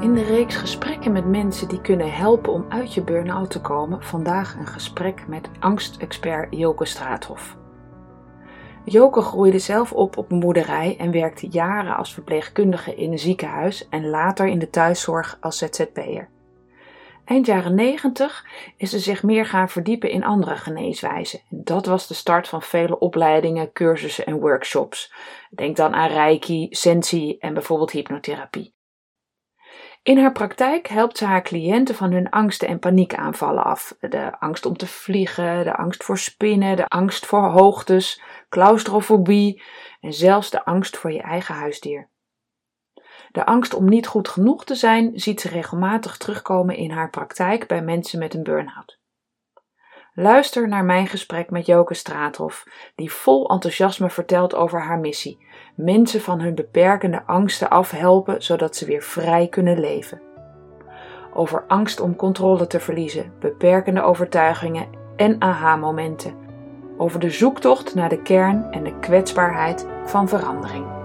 In de reeks gesprekken met mensen die kunnen helpen om uit je burn-out te komen, vandaag een gesprek met angstexpert Joke Straathof. Joke groeide zelf op op een boerderij en werkte jaren als verpleegkundige in een ziekenhuis en later in de thuiszorg als ZZP'er. Eind jaren 90 is ze zich meer gaan verdiepen in andere geneeswijzen. Dat was de start van vele opleidingen, cursussen en workshops. Denk dan aan Reiki, Sensi en bijvoorbeeld hypnotherapie. In haar praktijk helpt ze haar cliënten van hun angsten en paniekaanvallen af. De angst om te vliegen, de angst voor spinnen, de angst voor hoogtes, claustrofobie en zelfs de angst voor je eigen huisdier. De angst om niet goed genoeg te zijn ziet ze regelmatig terugkomen in haar praktijk bij mensen met een burn-out. Luister naar mijn gesprek met Joke Straathof, die vol enthousiasme vertelt over haar missie: mensen van hun beperkende angsten afhelpen zodat ze weer vrij kunnen leven. Over angst om controle te verliezen, beperkende overtuigingen en aha-momenten. Over de zoektocht naar de kern en de kwetsbaarheid van verandering.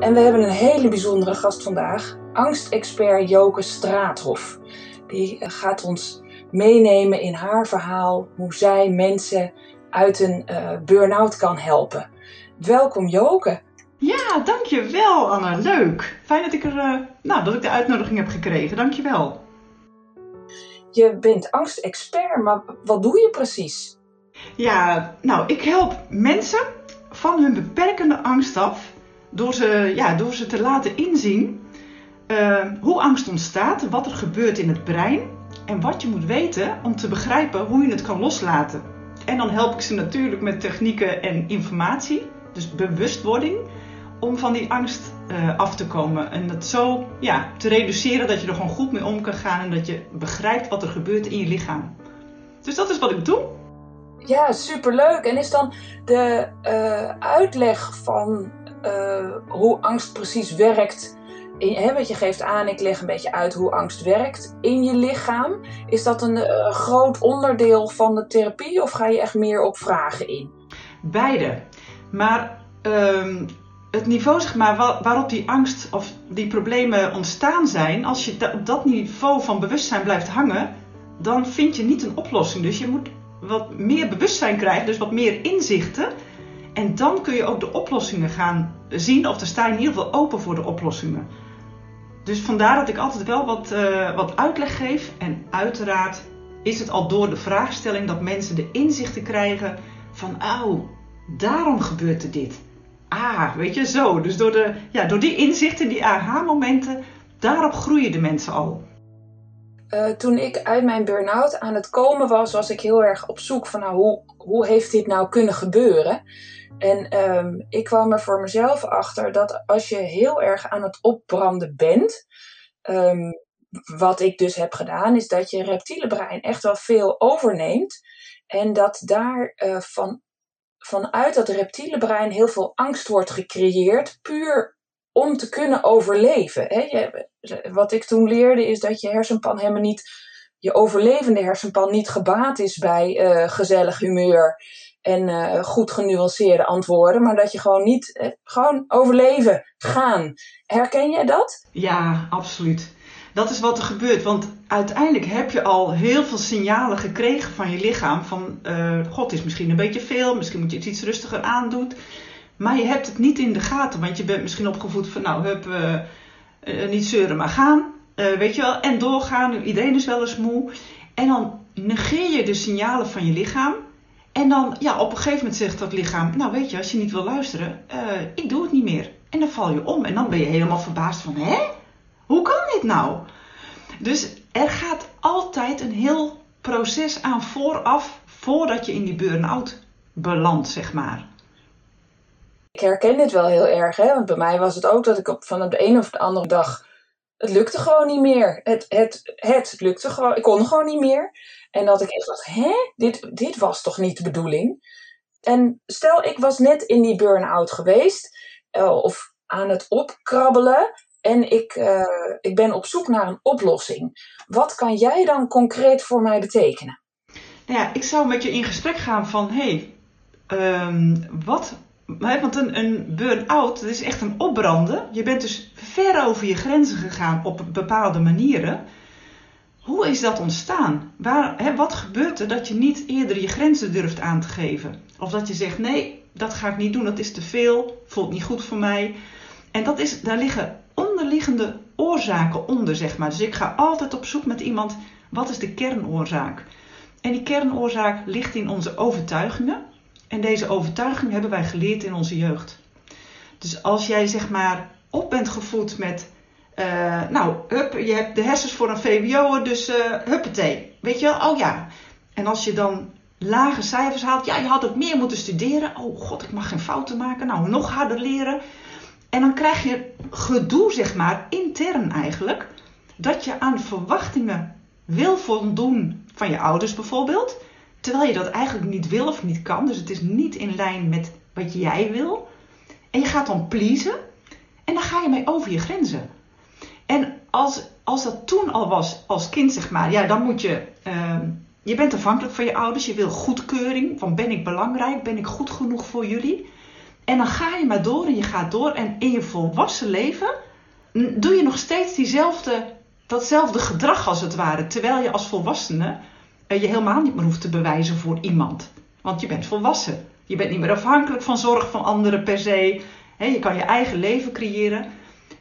En we hebben een hele bijzondere gast vandaag, angstexpert Joke Straathof. Die eh, gaat ons meenemen in haar verhaal hoe zij mensen uit een uh, burn-out kan helpen. Welkom Joke. Ja, dankjewel Anne. Leuk. Fijn dat ik, er, uh, nou, dat ik de uitnodiging heb gekregen. Dankjewel. Je bent angstexpert, maar wat doe je precies? Ja, nou, ik help mensen van hun beperkende angst af door ze, ja, door ze te laten inzien uh, hoe angst ontstaat, wat er gebeurt in het brein en wat je moet weten om te begrijpen hoe je het kan loslaten. En dan help ik ze natuurlijk met technieken en informatie, dus bewustwording, om van die angst uh, af te komen. En dat zo ja, te reduceren dat je er gewoon goed mee om kan gaan en dat je begrijpt wat er gebeurt in je lichaam. Dus dat is wat ik doe. Ja, superleuk. En is dan de uh, uitleg van uh, hoe angst precies werkt. In, hè, wat je geeft aan, ik leg een beetje uit hoe angst werkt in je lichaam. Is dat een uh, groot onderdeel van de therapie of ga je echt meer op vragen in? Beide. Maar um, het niveau zeg maar, waarop die angst of die problemen ontstaan zijn, als je op dat niveau van bewustzijn blijft hangen, dan vind je niet een oplossing. Dus je moet wat meer bewustzijn krijgen, dus wat meer inzichten. En dan kun je ook de oplossingen gaan zien, of er sta je in ieder geval open voor de oplossingen. Dus vandaar dat ik altijd wel wat, uh, wat uitleg geef. En uiteraard is het al door de vraagstelling dat mensen de inzichten krijgen van, oh, daarom gebeurt er dit. Ah, weet je, zo. Dus door, de, ja, door die inzichten, die aha-momenten, daarop groeien de mensen al. Uh, toen ik uit mijn burn-out aan het komen was, was ik heel erg op zoek van nou, hoe, hoe heeft dit nou kunnen gebeuren? En um, ik kwam er voor mezelf achter dat als je heel erg aan het opbranden bent, um, wat ik dus heb gedaan, is dat je reptiele brein echt wel veel overneemt. En dat daar uh, van, vanuit dat reptiele brein heel veel angst wordt gecreëerd, puur om te kunnen overleven. Je, wat ik toen leerde is dat je hersenpan helemaal niet, je overlevende hersenpan niet gebaat is bij uh, gezellig humeur en uh, goed genuanceerde antwoorden, maar dat je gewoon niet, uh, gewoon overleven, gaan. Herken jij dat? Ja, absoluut. Dat is wat er gebeurt, want uiteindelijk heb je al heel veel signalen gekregen van je lichaam. Van, uh, god is misschien een beetje veel, misschien moet je het iets rustiger aandoen. Maar je hebt het niet in de gaten, want je bent misschien opgevoed van, nou, hup, niet zeuren, maar gaan. weet je wel, en doorgaan. Iedereen is wel eens moe. En dan negeer je de signalen van je lichaam En dan, ja, op een gegeven moment zegt dat lichaam, nou weet je, als je niet wil luisteren, uh, ik doe het niet meer. En dan val je om en dan ben je helemaal verbaasd van, hè? Hoe kan dit nou? Dus er gaat altijd een heel proces aan vooraf, voordat je in die burn-out belandt, zeg maar. Ik herken dit wel heel erg, hè? want bij mij was het ook dat ik op, van de een of de andere dag het lukte gewoon niet meer. Het, het, het lukte gewoon. Ik kon gewoon niet meer. En dat ik echt dacht, hè? Dit, dit was toch niet de bedoeling? En stel, ik was net in die burn-out geweest. Uh, of aan het opkrabbelen. En ik, uh, ik ben op zoek naar een oplossing. Wat kan jij dan concreet voor mij betekenen? Nou ja, ik zou met je in gesprek gaan van... Hé, um, wat want een, een burn-out, is echt een opbranden. Je bent dus ver over je grenzen gegaan op bepaalde manieren. Hoe is dat ontstaan? Waar, hè, wat gebeurt er dat je niet eerder je grenzen durft aan te geven? Of dat je zegt, nee, dat ga ik niet doen, dat is te veel, voelt niet goed voor mij. En dat is, daar liggen onderliggende oorzaken onder, zeg maar. Dus ik ga altijd op zoek met iemand, wat is de kernoorzaak? En die kernoorzaak ligt in onze overtuigingen. En deze overtuiging hebben wij geleerd in onze jeugd. Dus als jij zeg maar op bent gevoed met, uh, nou, hup, je hebt de hersens voor een VWO, dus uh, huppatee. Weet je wel? Oh ja. En als je dan lage cijfers haalt, ja, je had ook meer moeten studeren. Oh god, ik mag geen fouten maken. Nou, nog harder leren. En dan krijg je gedoe, zeg maar, intern eigenlijk, dat je aan verwachtingen wil voldoen van je ouders bijvoorbeeld. Terwijl je dat eigenlijk niet wil of niet kan. Dus het is niet in lijn met wat jij wil. En je gaat dan pleasen. En dan ga je mee over je grenzen. En als, als dat toen al was als kind, zeg maar, ja, dan moet je. Uh, je bent afhankelijk van je ouders. Je wil goedkeuring. Van ben ik belangrijk? Ben ik goed genoeg voor jullie? En dan ga je maar door en je gaat door. En in je volwassen leven doe je nog steeds diezelfde, datzelfde gedrag als het ware. Terwijl je als volwassene je helemaal niet meer hoeft te bewijzen voor iemand. Want je bent volwassen. Je bent niet meer afhankelijk van zorg van anderen per se. je kan je eigen leven creëren.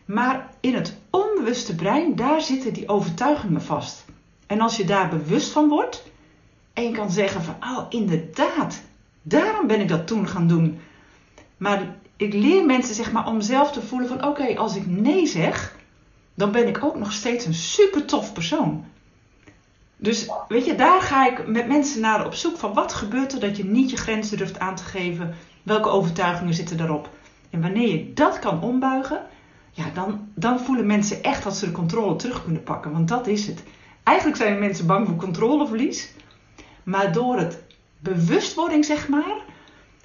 Maar in het onbewuste brein, daar zitten die overtuigingen vast. En als je daar bewust van wordt en je kan zeggen van, oh inderdaad, daarom ben ik dat toen gaan doen. Maar ik leer mensen zeg maar om zelf te voelen van, oké, als ik nee zeg, dan ben ik ook nog steeds een super tof persoon. Dus weet je, daar ga ik met mensen naar op zoek van wat gebeurt er dat je niet je grenzen durft aan te geven. Welke overtuigingen zitten daarop? En wanneer je dat kan ombuigen, ja, dan, dan voelen mensen echt dat ze de controle terug kunnen pakken. Want dat is het. Eigenlijk zijn mensen bang voor controleverlies. Maar door het bewustwording, zeg maar,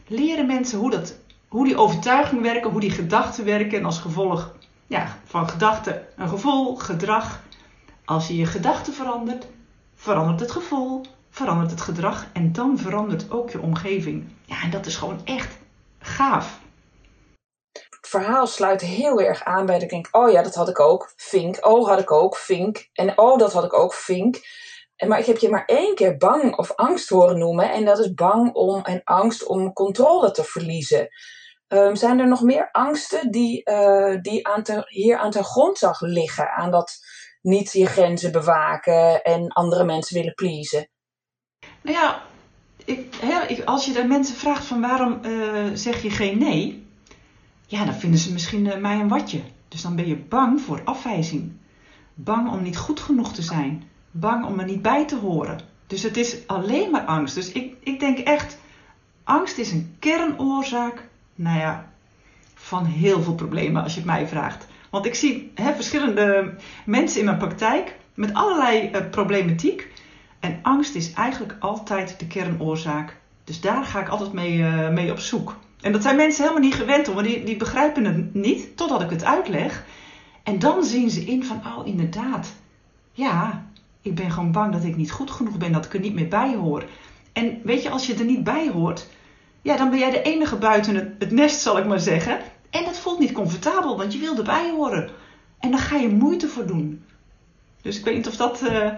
leren mensen hoe, dat, hoe die overtuigingen werken, hoe die gedachten werken. En als gevolg ja, van gedachten een gevoel, gedrag. Als je je gedachten verandert, verandert het gevoel, verandert het gedrag en dan verandert ook je omgeving. Ja, en dat is gewoon echt gaaf. Verhaal sluit heel erg aan bij dat ik oh ja, dat had ik ook, vink. Oh, had ik ook, vink. En oh, dat had ik ook, vink. En, maar ik heb je maar één keer bang of angst horen noemen. En dat is bang om en angst om controle te verliezen. Um, zijn er nog meer angsten die, uh, die aan te, hier aan ten grondslag liggen? Aan dat niet je grenzen bewaken en andere mensen willen pleasen? Nou ja, ik, als je daar mensen vraagt van waarom uh, zeg je geen nee, ja, dan vinden ze misschien uh, mij een watje. Dus dan ben je bang voor afwijzing. Bang om niet goed genoeg te zijn. Bang om er niet bij te horen. Dus het is alleen maar angst. Dus ik, ik denk echt, angst is een kernoorzaak, nou ja, van heel veel problemen als je het mij vraagt. Want ik zie hè, verschillende mensen in mijn praktijk met allerlei uh, problematiek. En angst is eigenlijk altijd de kernoorzaak. Dus daar ga ik altijd mee, uh, mee op zoek. En dat zijn mensen helemaal niet gewend om, want die, die begrijpen het niet totdat ik het uitleg. En dan zien ze in van, oh inderdaad, ja, ik ben gewoon bang dat ik niet goed genoeg ben, dat ik er niet meer bij hoor. En weet je, als je er niet bij hoort, ja, dan ben jij de enige buiten het, nest, zal ik maar zeggen. En dat voelt niet comfortabel, want je wil erbij horen. En daar ga je moeite voor doen. Dus ik weet niet of dat, uh,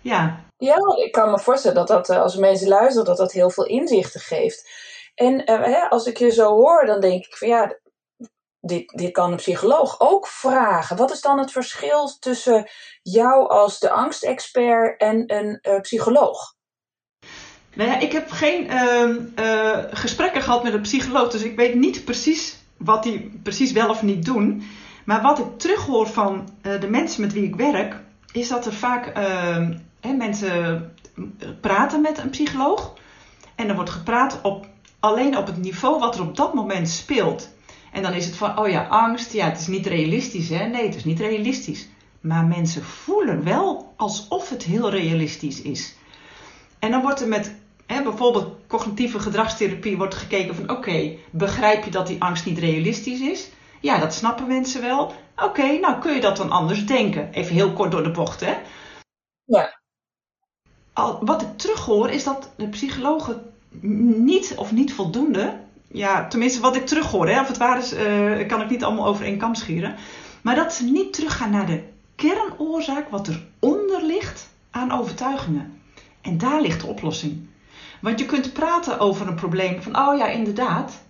ja. Ja, ik kan me voorstellen dat dat, uh, als mensen luisteren, dat dat heel veel inzichten geeft. En hè, als ik je zo hoor, dan denk ik van ja, dit, dit kan een psycholoog ook vragen. Wat is dan het verschil tussen jou als de angstexpert en een psycholoog? Nou ja, ik heb geen ehm, eh, gesprekken gehad met een psycholoog, dus ik weet niet precies wat die precies wel of niet doen. Maar wat ik terughoor van eh, de mensen met wie ik werk, is dat er vaak ehm, hè, mensen praten met een psycholoog. En er wordt gepraat op, alleen op het niveau wat er op dat moment speelt. En dan is het van, oh ja, angst, ja, het is niet realistisch, hè? Nee, het is niet realistisch. Maar mensen voelen wel alsof het heel realistisch is. En dan wordt er met hè, bijvoorbeeld cognitieve gedragstherapie wordt gekeken van, oké, begrijp je dat die angst niet realistisch is? Ja, dat snappen mensen wel. Oké, nou kun je dat dan anders denken? Even heel kort door de bocht, hè? Ja. Al, wat ik terughoor is dat de psychologen niet of niet voldoende ja, tenminste wat ik terughoor, hè, of het waar is, uh, kan ik niet allemaal over één kam scheren. Maar dat ze niet teruggaan naar de kernoorzaak, wat eronder ligt aan overtuigingen. En daar ligt de oplossing. Want je kunt praten over een probleem van, oh ja, inderdaad.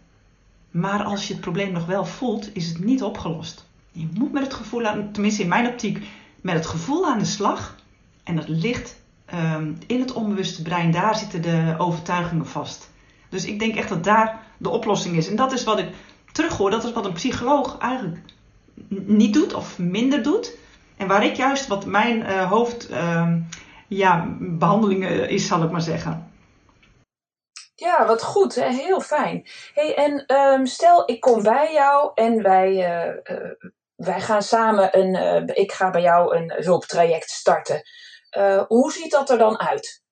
Maar als je het probleem nog wel voelt, is het niet opgelost. Je moet met het gevoel aan, tenminste in mijn optiek, met het gevoel aan de slag. En dat ligt um, in het onbewuste brein, daar zitten de overtuigingen vast. Dus ik denk echt dat daar de oplossing is. En dat is wat ik terughoor, dat is wat een psycholoog eigenlijk niet doet of minder doet. En waar ik juist wat mijn uh, uh, ja, behandeling is, zal ik maar zeggen. Ja, wat goed, hè? heel fijn. Hey, en um, stel ik kom bij jou en wij, uh, wij gaan samen een, ik ga bij jou een hulptraject starten. Hoe ziet dat er dan uit?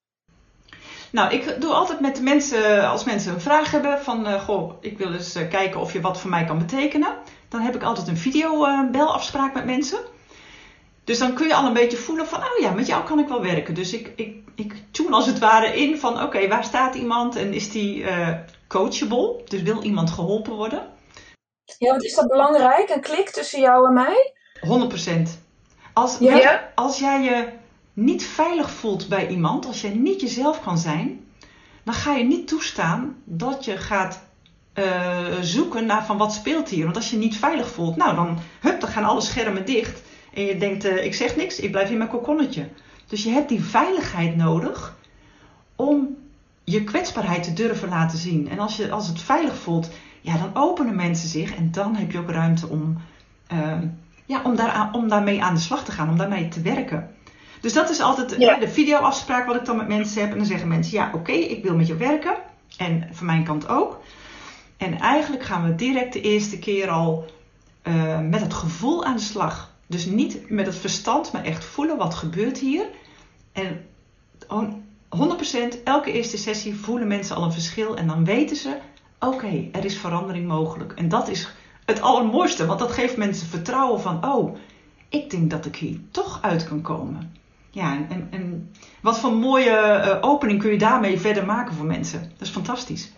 Nou, ik doe altijd met de mensen, als mensen een vraag hebben van, uh, goh, ik wil eens uh, kijken of je wat voor mij kan betekenen. Dan heb ik altijd een videobelafspraak met mensen. Dus dan kun je al een beetje voelen van, oh ja, met jou kan ik wel werken. Dus ik, ik, ik tune als het ware in van, oké, okay, waar staat iemand en is die coachable? Dus wil iemand geholpen worden? Ja, wat is dat belangrijk, een klik tussen jou en mij? 100%. Als, ja? als jij je niet veilig voelt bij iemand, als jij niet jezelf kan zijn, dan ga je niet toestaan dat je gaat uh, zoeken naar van wat speelt hier. Want als je niet veilig voelt, nou dan, hup, dan gaan alle schermen dicht. En je denkt, uh, ik zeg niks, ik blijf in mijn kokonnetje. Dus je hebt die veiligheid nodig om je kwetsbaarheid te durven laten zien. En als, je, als het veilig voelt, ja, dan openen mensen zich en dan heb je ook ruimte om, uh, ja, om, om daarmee aan de slag te gaan, om daarmee te werken. Dus dat is altijd ja. de videoafspraak wat ik dan met mensen heb. En dan zeggen mensen, ja oké, ik wil met je werken. En van mijn kant ook. En eigenlijk gaan we direct de eerste keer al uh, met het gevoel aan de slag. Dus niet met het verstand, maar echt voelen wat gebeurt hier. En 100% elke eerste sessie voelen mensen al een verschil. En dan weten ze, oké, er is verandering mogelijk. En dat is het allermooiste, want dat geeft mensen vertrouwen van, oh, ik denk dat ik hier toch uit kan komen ja, en, en wat voor mooie uh, opening kun je daarmee verder maken voor mensen? Dat is fantastisch.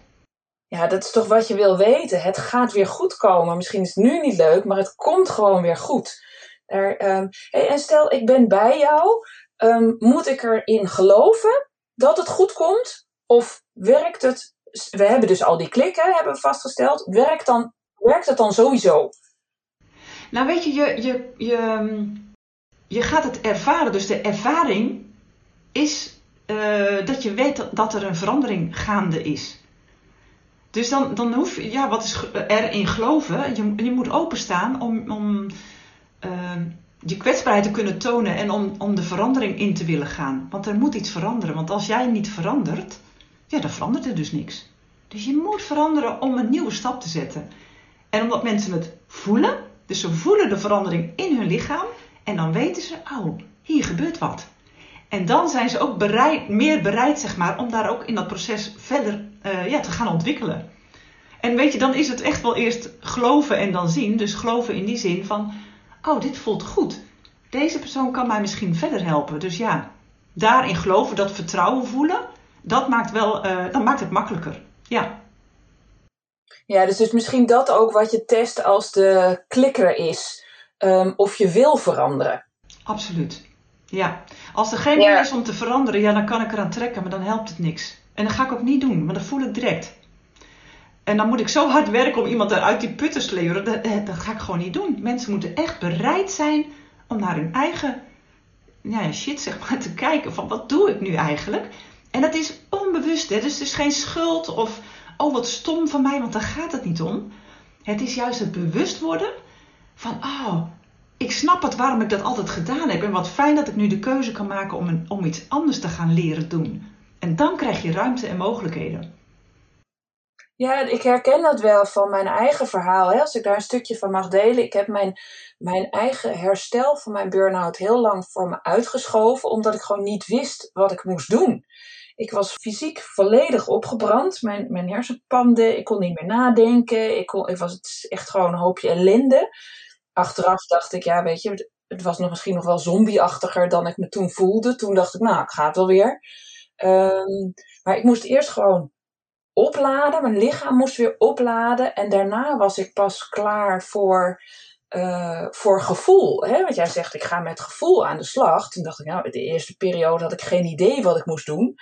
Ja, dat is toch wat je wil weten. Het gaat weer goed komen. Misschien is het nu niet leuk, maar het komt gewoon weer goed. Er, um, hey, en stel, ik ben bij jou. Um, moet ik erin geloven dat het goed komt? Of werkt het? We hebben dus al die klikken, hebben we vastgesteld. Werkt, dan, werkt het dan sowieso? Nou, weet je, je, je, je je gaat het ervaren. Dus de ervaring is uh, dat je weet dat, er een verandering gaande is. Dus dan, dan hoef je, ja, wat is erin geloven? Je, je moet openstaan om, om uh, je kwetsbaarheid te kunnen tonen en om, om de verandering in te willen gaan. Want er moet iets veranderen. Want als jij niet verandert, ja, dan verandert er dus niks. Dus je moet veranderen om een nieuwe stap te zetten. En omdat mensen het voelen, dus ze voelen de verandering in hun lichaam, en dan weten ze, oh, hier gebeurt wat. En dan zijn ze ook bereid, meer bereid, zeg maar, om daar ook in dat proces verder uh, ja, te gaan ontwikkelen. En weet je, dan is het echt wel eerst geloven en dan zien. Dus geloven in die zin van, oh, dit voelt goed. Deze persoon kan mij misschien verder helpen. Dus ja, daarin geloven, dat vertrouwen voelen, dat maakt, wel, uh, dat maakt het makkelijker. Ja. Ja, dus, dus misschien dat ook wat je test als de klikker is um, of je wil veranderen. Absoluut. Ja. Als er geen ja. is om te veranderen, ja, dan kan ik eraan trekken, maar dan helpt het niks. En dat ga ik ook niet doen, want dat voel ik direct. En dan moet ik zo hard werken om iemand eruit die put te sleuren. Dat, dat, ga ik gewoon niet doen. Mensen moeten echt bereid zijn om naar hun eigen ja, shit zeg maar, te kijken. Van wat doe ik nu eigenlijk? En dat is onbewust, hè? dus het is geen schuld of oh wat stom van mij, want daar gaat het niet om. Het is juist het bewust worden van oh, ik snap het waarom ik dat altijd gedaan heb. En wat fijn dat ik nu de keuze kan maken om, om iets anders te gaan leren doen. En dan krijg je ruimte en mogelijkheden. Ja, ik herken dat wel van mijn eigen verhaal. Hè? Als ik daar een stukje van mag delen. Ik heb mijn, mijn eigen herstel van mijn burn-out heel lang voor me uitgeschoven. Omdat ik gewoon niet wist wat ik moest doen. Ik was fysiek volledig opgebrand. Mijn, mijn hersenpanden, ik kon niet meer nadenken. Ik, kon, ik was echt gewoon een hoopje ellende. Achteraf dacht ik, ja, weet je, het was nog misschien nog wel zombieachtiger dan ik me toen voelde. Toen dacht ik, nou, ik ga het wel weer. Ehm, maar ik moest eerst gewoon opladen. Mijn lichaam moest weer opladen. En daarna was ik pas klaar voor, uh, voor gevoel. Hè? Want jij zegt, ik ga met gevoel aan de slag. Toen dacht ik, nou, de eerste periode had ik geen idee wat ik moest doen.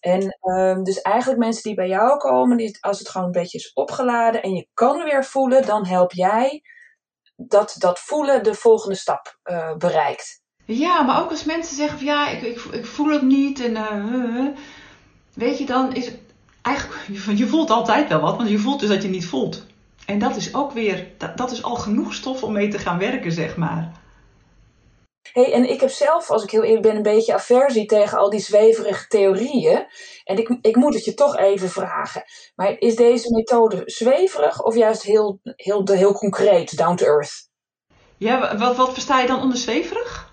En um, dus eigenlijk mensen die bij jou komen, als het gewoon een beetje is opgeladen en je kan weer voelen, dan help jij dat dat voelen de volgende stap uh, bereikt. Ja, maar ook als mensen zeggen van ja, ik, ik, voel het niet en uh, weet je, dan is het eigenlijk, je voelt altijd wel wat, want je voelt dus dat je niet voelt. En dat is ook weer, dat, dat is al genoeg stof om mee te gaan werken, zeg maar. Hey, en ik heb zelf, als ik heel eerlijk ben, een beetje aversie tegen al die zweverige theorieën. En ik, ik moet het je toch even vragen. Maar is deze methode zweverig of juist heel, heel, heel concreet, down to earth? Ja, wat, wat versta je dan onder zweverig?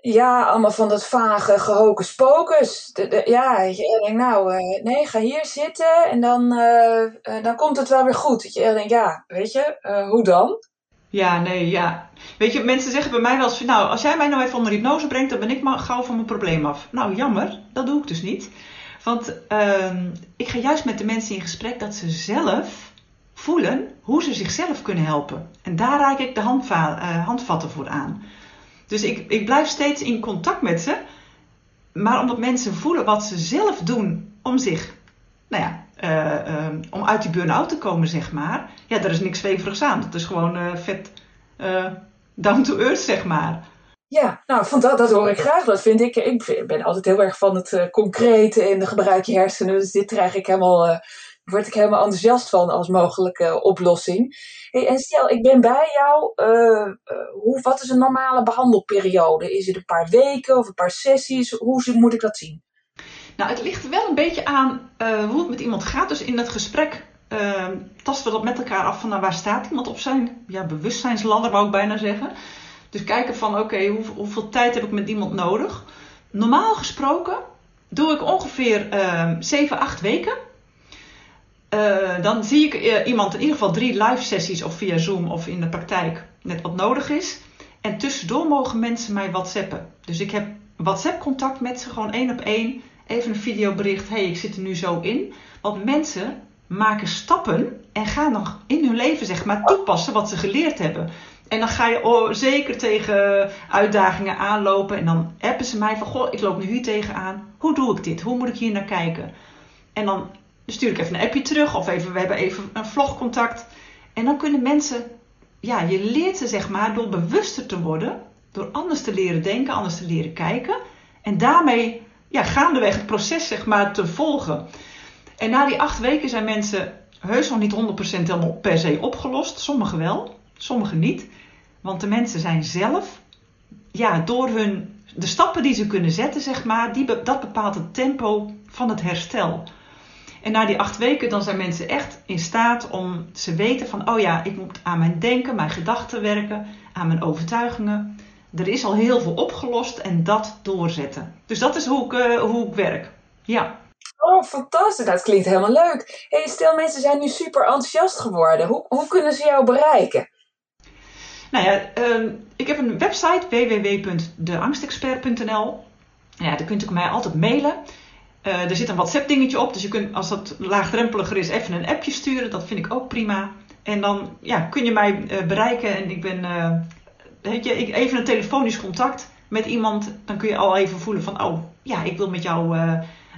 Ja, allemaal van dat vage gehocus pocus. ja, je denkt nou, uh, nee, ga hier zitten en dan, uh, uh, dan komt het wel weer goed. Dat je denkt, ja, weet je, hoe dan? Ja, nee, ja. Weet je, mensen zeggen bij mij wel eens, nou, als jij mij nou even onder hypnose brengt, dan ben ik maar gauw van mijn probleem af. Nou, jammer, dat doe ik dus niet. Want ehm, ik ga juist met de mensen in gesprek dat ze zelf voelen hoe ze zichzelf kunnen helpen. En daar raak ik de handvatten voor aan. Dus ik, ik blijf steeds in contact met ze. Maar omdat mensen voelen wat ze zelf doen om zich, nou ja, uh, uh, om uit die burn-out te komen, zeg maar. Ja, daar is niks zweverigs aan. Dat is gewoon uh, vet down to earth, zeg maar. Ja, nou, van dat, dat hoor ik graag. Dat vind ik. Ik ben altijd heel erg van het concrete en gebruik je hersenen. Dus dit krijg ik helemaal word ik helemaal enthousiast van als mogelijke oplossing. Hey, en stel, ik ben bij jou. Uh, hoe, wat is een normale behandelperiode? Is het een paar weken of een paar sessies? Hoe moet ik dat zien? Nou, het ligt wel een beetje aan uh, hoe het met iemand gaat. Dus in dat gesprek tasten we dat met elkaar af van nou, waar staat iemand op zijn ja, bewustzijnsladder, wou ik bijna zeggen. Dus kijken van oké, hoeveel tijd heb ik met iemand nodig? Normaal gesproken doe ik ongeveer 7, 8 weken. Uh, dan zie ik uh, iemand in ieder geval drie live sessies of via Zoom of in de praktijk, net wat nodig is. En tussendoor mogen mensen mij WhatsAppen. Dus ik heb WhatsApp contact met ze, gewoon één op één. Even een videobericht, hey ik zit er nu zo in. Want mensen maken stappen en gaan nog in hun leven zeg maar toepassen wat ze geleerd hebben. En dan ga je oh, zeker tegen uitdagingen aanlopen. En dan appen ze mij van, goh, ik loop nu hier tegenaan. Hoe doe ik dit? Hoe moet ik hier naar kijken? En dan stuur ik even een appje terug of even, we hebben even een vlogcontact. En dan kunnen mensen, ja, je leert ze zeg maar door bewuster te worden, door anders te leren denken, anders te leren kijken. En daarmee ja, gaandeweg het proces zeg maar te volgen. En na die acht weken zijn mensen heus nog niet 100% helemaal per se opgelost. Sommigen wel, sommigen niet. Want de mensen zijn zelf, ja, door hun, de stappen die ze kunnen zetten, zeg maar, die, dat bepaalt het tempo van het herstel. En na die acht weken dan zijn mensen echt in staat om ze weten van, oh ja, ik moet aan mijn denken, mijn gedachten werken, aan mijn overtuigingen. Er is al heel veel opgelost en dat doorzetten. Dus dat is hoe ik, uh, hoe ik werk. Ja. Oh, fantastisch. Dat klinkt helemaal leuk. Hey, stel, mensen zijn nu super enthousiast geworden. Hoe, hoe kunnen ze jou bereiken? Nou ja, uh, ik heb een website www.deangstexpert.nl. Ja, daar kunt u mij altijd mailen. Uh, er zit een WhatsApp dingetje op, dus je kunt als dat laagdrempeliger is even een appje sturen. Dat vind ik ook prima. En dan ja, kun je mij uh, bereiken en ik ben, uh, weet je, ik, even een telefonisch contact met iemand. Dan kun je al even voelen van, oh ja, ik wil met jou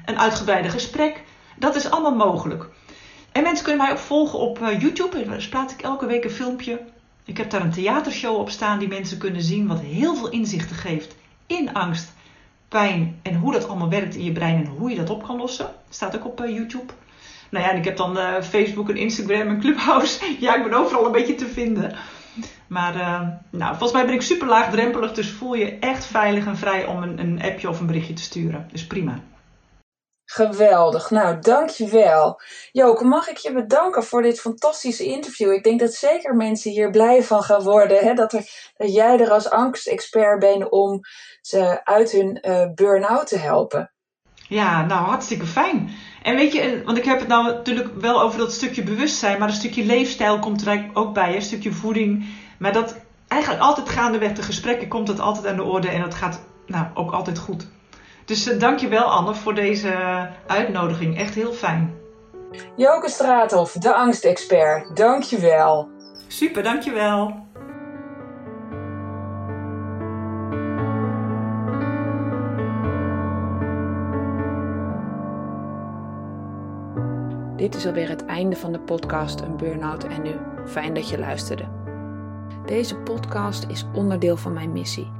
een uitgebreide gesprek. Dat is allemaal mogelijk. En mensen kunnen mij ook volgen op YouTube. Daar plaats ik elke week een filmpje. Ik heb daar een theatershow op staan die mensen kunnen zien, wat heel veel inzichten geeft in angst pijn en hoe dat allemaal werkt in je brein en hoe je dat op kan lossen. Staat ook op YouTube. Nou ja, en ik heb dan Facebook en Instagram en Clubhouse. ja, ik ben overal een beetje te vinden. Maar uh, nou, volgens mij ben ik super laagdrempelig, dus voel je echt veilig en vrij om een, een appje of een berichtje te sturen. Dus prima. Geweldig. Nou, dankjewel. Joke, mag ik je bedanken voor dit fantastische interview? Ik denk dat zeker mensen hier blij van gaan worden. Hè? Dat, er, dat jij er als angstexpert bent om ze uit hun uh, burn-out te helpen. Ja, nou hartstikke fijn. En weet je, want ik heb het nou natuurlijk wel over dat stukje bewustzijn, maar een stukje leefstijl komt er ook bij, een stukje voeding. Maar dat eigenlijk altijd gaandeweg de gesprekken komt het altijd aan de orde en dat gaat nou ook altijd goed. Dus uh, dankjewel Anne voor deze uitnodiging. Echt heel fijn. Joke Straathof, de angstexpert. Dankjewel. Super, dankjewel. Dit is alweer het einde van de podcast Een Burnout en Nu. Fijn dat je luisterde. Deze podcast is onderdeel van mijn missie.